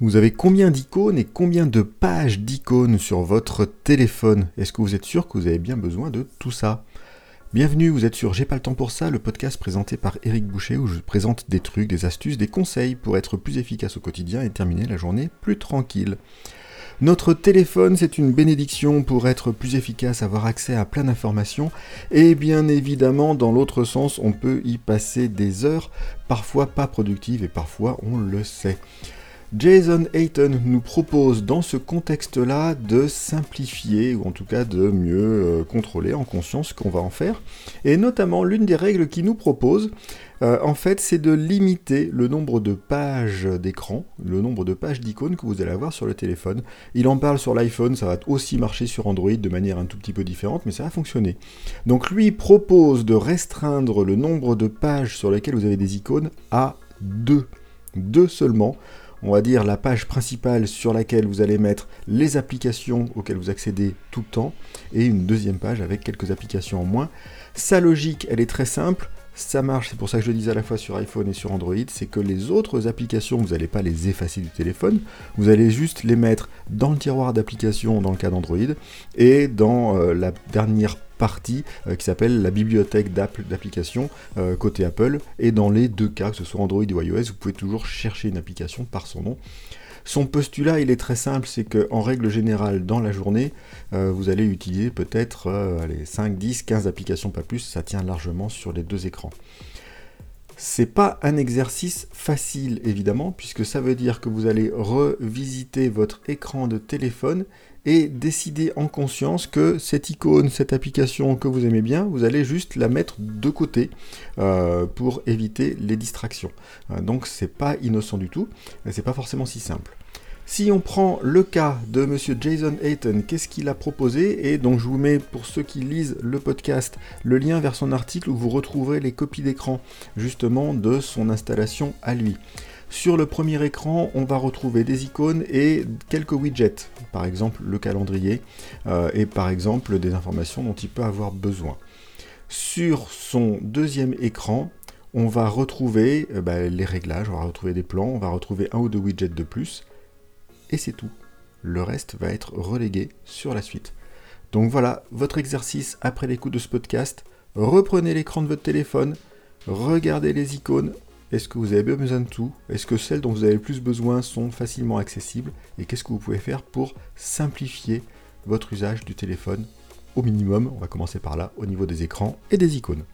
Vous avez combien d'icônes et combien de pages d'icônes sur votre téléphone? Est-ce que vous êtes sûr que vous avez bien besoin de tout ça? Bienvenue, vous êtes sur J'ai pas le temps pour ça, le podcast présenté par Eric Boucher où je présente des trucs, des astuces, des conseils pour être plus efficace au quotidien et terminer la journée plus tranquille. Notre téléphone, c'est une bénédiction pour être plus efficace, avoir accès à plein d'informations. Et bien évidemment, dans l'autre sens, on peut y passer des heures, parfois pas productives et parfois on le sait. Jason Hayton nous propose dans ce contexte-là de simplifier, ou en tout cas de mieux euh, contrôler en conscience ce qu'on va en faire. Et notamment, l'une des règles qu'il nous propose, euh, en fait, c'est de limiter le nombre de pages d'écran, le nombre de pages d'icônes que vous allez avoir sur le téléphone. Il en parle sur l'iPhone, ça va aussi marcher sur Android de manière un tout petit peu différente, mais ça va fonctionner. Donc lui propose de restreindre le nombre de pages sur lesquelles vous avez des icônes à deux. Deux seulement on va dire la page principale sur laquelle vous allez mettre les applications auxquelles vous accédez tout le temps, et une deuxième page avec quelques applications en moins. Sa logique, elle est très simple, ça marche, c'est pour ça que je le dis à la fois sur iPhone et sur Android, c'est que les autres applications, vous n'allez pas les effacer du téléphone, vous allez juste les mettre dans le tiroir d'applications dans le cas d'Android, et dans euh, la dernière partie euh, qui s'appelle la bibliothèque d'applications euh, côté Apple. Et dans les deux cas, que ce soit Android ou iOS, vous pouvez toujours chercher une application par son nom. Son postulat, il est très simple, c'est qu'en règle générale, dans la journée, euh, vous allez utiliser peut-être 5, 10, 15 applications, pas plus, ça tient largement sur les deux écrans. C'est pas un exercice facile évidemment, puisque ça veut dire que vous allez revisiter votre écran de téléphone et décider en conscience que cette icône, cette application que vous aimez bien, vous allez juste la mettre de côté euh, pour éviter les distractions. Euh, donc c'est pas innocent du tout, c'est pas forcément si simple. Si on prend le cas de monsieur Jason Hayton, qu'est-ce qu'il a proposé Et donc je vous mets pour ceux qui lisent le podcast le lien vers son article où vous retrouverez les copies d'écran justement de son installation à lui. Sur le premier écran, on va retrouver des icônes et quelques widgets, par exemple le calendrier euh, et par exemple des informations dont il peut avoir besoin. Sur son deuxième écran, on va retrouver euh, bah, les réglages, on va retrouver des plans, on va retrouver un ou deux widgets de plus, et c'est tout. Le reste va être relégué sur la suite. Donc voilà, votre exercice après l'écoute de ce podcast. Reprenez l'écran de votre téléphone, regardez les icônes. Est-ce que vous avez besoin de tout? Est-ce que celles dont vous avez le plus besoin sont facilement accessibles? Et qu'est-ce que vous pouvez faire pour simplifier votre usage du téléphone au minimum? On va commencer par là, au niveau des écrans et des icônes.